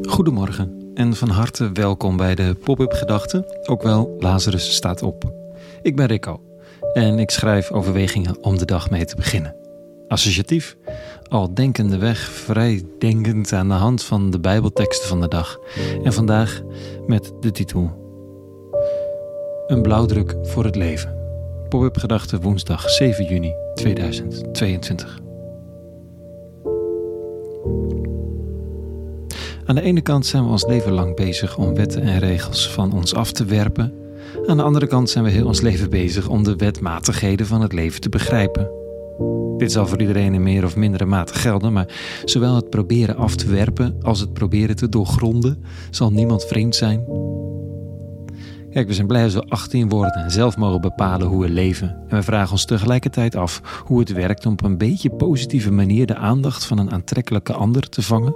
Goedemorgen en van harte welkom bij de Pop-up Gedachten, ook wel Lazarus staat op. Ik ben Rico en ik schrijf overwegingen om de dag mee te beginnen. Associatief, al denkende weg, vrij denkend aan de hand van de Bijbelteksten van de dag. En vandaag met de titel Een blauwdruk voor het leven. Pop-up Gedachten woensdag 7 juni 2022. Aan de ene kant zijn we ons leven lang bezig om wetten en regels van ons af te werpen. Aan de andere kant zijn we heel ons leven bezig om de wetmatigheden van het leven te begrijpen. Dit zal voor iedereen in meer of mindere mate gelden, maar zowel het proberen af te werpen als het proberen te doorgronden zal niemand vreemd zijn. Kijk, we zijn blij als we 18 worden en zelf mogen bepalen hoe we leven. En we vragen ons tegelijkertijd af hoe het werkt om op een beetje positieve manier de aandacht van een aantrekkelijke ander te vangen.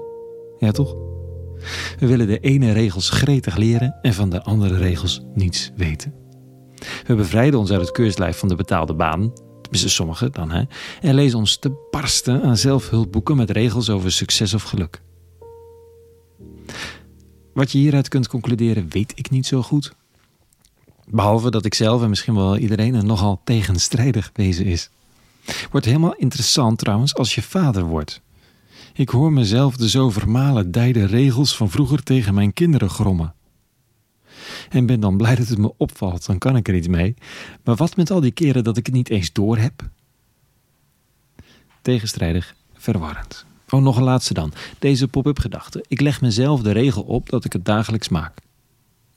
Ja, toch? We willen de ene regels gretig leren en van de andere regels niets weten. We bevrijden ons uit het keurslijf van de betaalde baan, tenminste sommigen dan, hè, en lezen ons te barsten aan zelfhulpboeken met regels over succes of geluk. Wat je hieruit kunt concluderen, weet ik niet zo goed. Behalve dat ik zelf en misschien wel iedereen een nogal tegenstrijdig wezen is. Wordt helemaal interessant trouwens als je vader wordt. Ik hoor mezelf de zo vermalen dijde regels van vroeger tegen mijn kinderen grommen. En ben dan blij dat het me opvalt, dan kan ik er iets mee. Maar wat met al die keren dat ik het niet eens door heb? Tegenstrijdig, verwarrend. Oh, nog een laatste dan. Deze pop-up gedachte. Ik leg mezelf de regel op dat ik het dagelijks maak.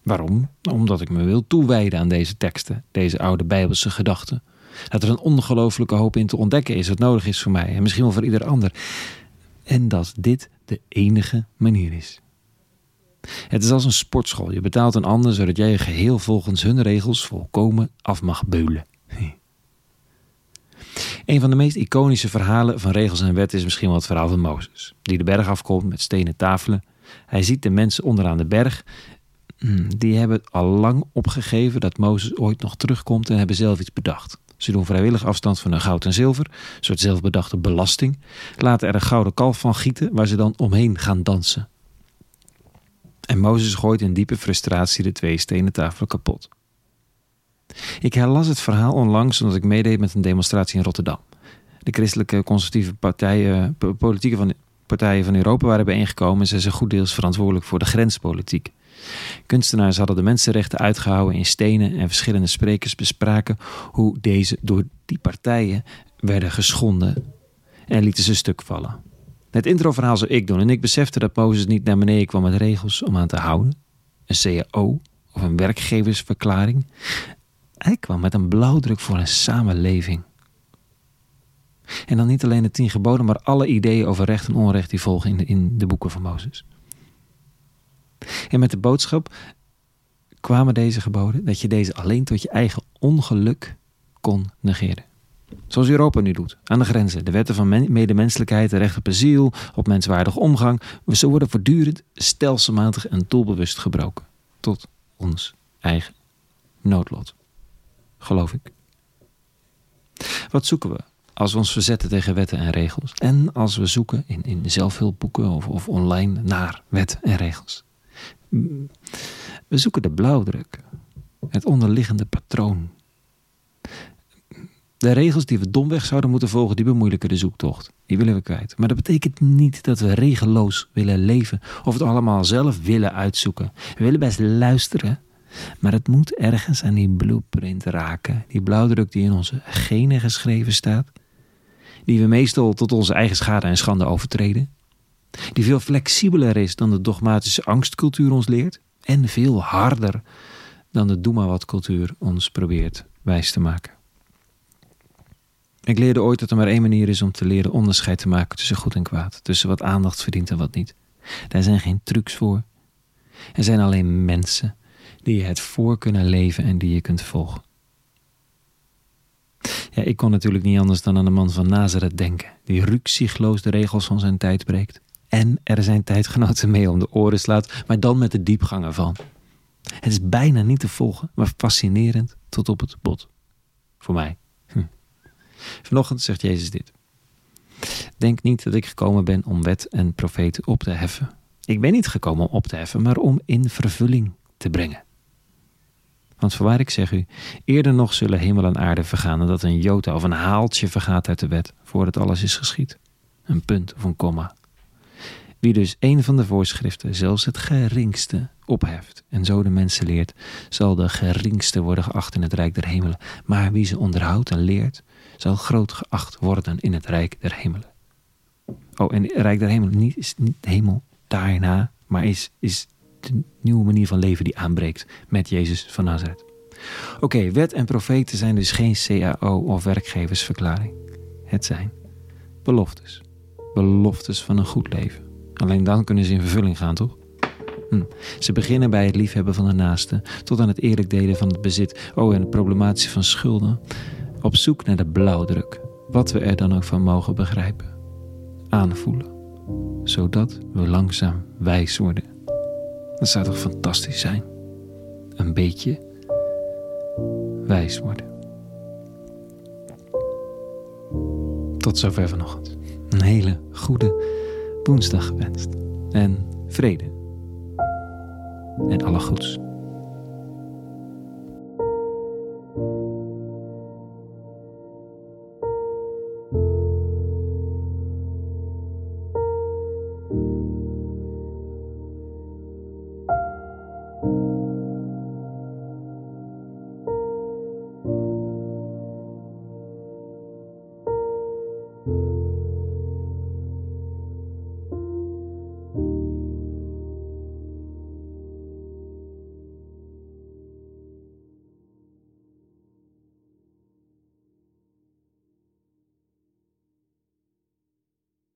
Waarom? Omdat ik me wil toewijden aan deze teksten, deze oude Bijbelse gedachten. Dat er een ongelooflijke hoop in te ontdekken is wat nodig is voor mij en misschien wel voor ieder ander en dat dit de enige manier is. Het is als een sportschool. Je betaalt een ander zodat jij je geheel volgens hun regels volkomen af mag beulen. Een van de meest iconische verhalen van regels en wetten is misschien wel het verhaal van Mozes, die de berg afkomt met stenen tafelen. Hij ziet de mensen onderaan de berg. Hmm, die hebben al lang opgegeven dat Mozes ooit nog terugkomt en hebben zelf iets bedacht. Ze doen vrijwillig afstand van hun goud en zilver, een soort zelfbedachte belasting. Laten er een gouden kalf van gieten waar ze dan omheen gaan dansen. En Mozes gooit in diepe frustratie de twee stenen tafelen kapot. Ik herlas het verhaal onlangs omdat ik meedeed met een demonstratie in Rotterdam. De christelijke conservatieve partijen, politieke van, partijen van Europa waren bijeengekomen en ze zijn goed deels verantwoordelijk voor de grenspolitiek. Kunstenaars hadden de mensenrechten uitgehouden in stenen en verschillende sprekers bespraken hoe deze door die partijen werden geschonden en lieten ze stuk vallen. Het introverhaal zou ik doen en ik besefte dat Mozes niet naar beneden kwam met regels om aan te houden, een CAO of een werkgeversverklaring. Hij kwam met een blauwdruk voor een samenleving. En dan niet alleen de tien geboden, maar alle ideeën over recht en onrecht die volgen in de, in de boeken van Mozes. En met de boodschap kwamen deze geboden dat je deze alleen tot je eigen ongeluk kon negeren. Zoals Europa nu doet, aan de grenzen. De wetten van medemenselijkheid, de recht op asiel, op menswaardige omgang. Ze worden voortdurend stelselmatig en doelbewust gebroken. Tot ons eigen noodlot. Geloof ik. Wat zoeken we als we ons verzetten tegen wetten en regels? En als we zoeken in, in zelfhulpboeken of, of online naar wetten en regels? We zoeken de blauwdruk, het onderliggende patroon. De regels die we domweg zouden moeten volgen, die bemoeilijken de zoektocht. Die willen we kwijt. Maar dat betekent niet dat we regeloos willen leven of het allemaal zelf willen uitzoeken. We willen best luisteren, maar het moet ergens aan die blueprint raken. Die blauwdruk die in onze genen geschreven staat. Die we meestal tot onze eigen schade en schande overtreden die veel flexibeler is dan de dogmatische angstcultuur ons leert en veel harder dan de doe maar wat cultuur ons probeert wijs te maken. Ik leerde ooit dat er maar één manier is om te leren onderscheid te maken tussen goed en kwaad, tussen wat aandacht verdient en wat niet. Daar zijn geen trucs voor. Er zijn alleen mensen die je het voor kunnen leven en die je kunt volgen. Ja, ik kon natuurlijk niet anders dan aan de man van Nazareth denken, die ruksigloos de regels van zijn tijd breekt en er zijn tijdgenoten mee om de oren slaat, maar dan met de diepgangen van. Het is bijna niet te volgen, maar fascinerend tot op het bot. Voor mij. Hm. Vanochtend zegt Jezus dit. Denk niet dat ik gekomen ben om wet en profeten op te heffen. Ik ben niet gekomen om op te heffen, maar om in vervulling te brengen. Want voorwaar ik zeg u, eerder nog zullen hemel en aarde vergaan... dan dat een jota of een haaltje vergaat uit de wet... voordat alles is geschied. Een punt of een komma. Wie dus een van de voorschriften, zelfs het geringste, opheft... en zo de mensen leert, zal de geringste worden geacht in het rijk der hemelen. Maar wie ze onderhoudt en leert, zal groot geacht worden in het rijk der hemelen. Oh, en het rijk der hemelen niet, is niet hemel daarna, maar is, is de nieuwe manier van leven die aanbreekt met Jezus van Nazareth. Oké, wet en profeten zijn dus geen CAO of werkgeversverklaring. Het zijn beloftes. Beloftes van een goed leven. Alleen dan kunnen ze in vervulling gaan, toch? Hm. Ze beginnen bij het liefhebben van de naaste, tot aan het eerlijk delen van het bezit. Oh, en het problematische van schulden. Op zoek naar de blauwdruk, wat we er dan ook van mogen begrijpen. Aanvoelen, zodat we langzaam wijs worden. Dat zou toch fantastisch zijn? Een beetje wijs worden. Tot zover vanochtend. Een hele goede woensdag gewenst. En vrede. En alle goeds.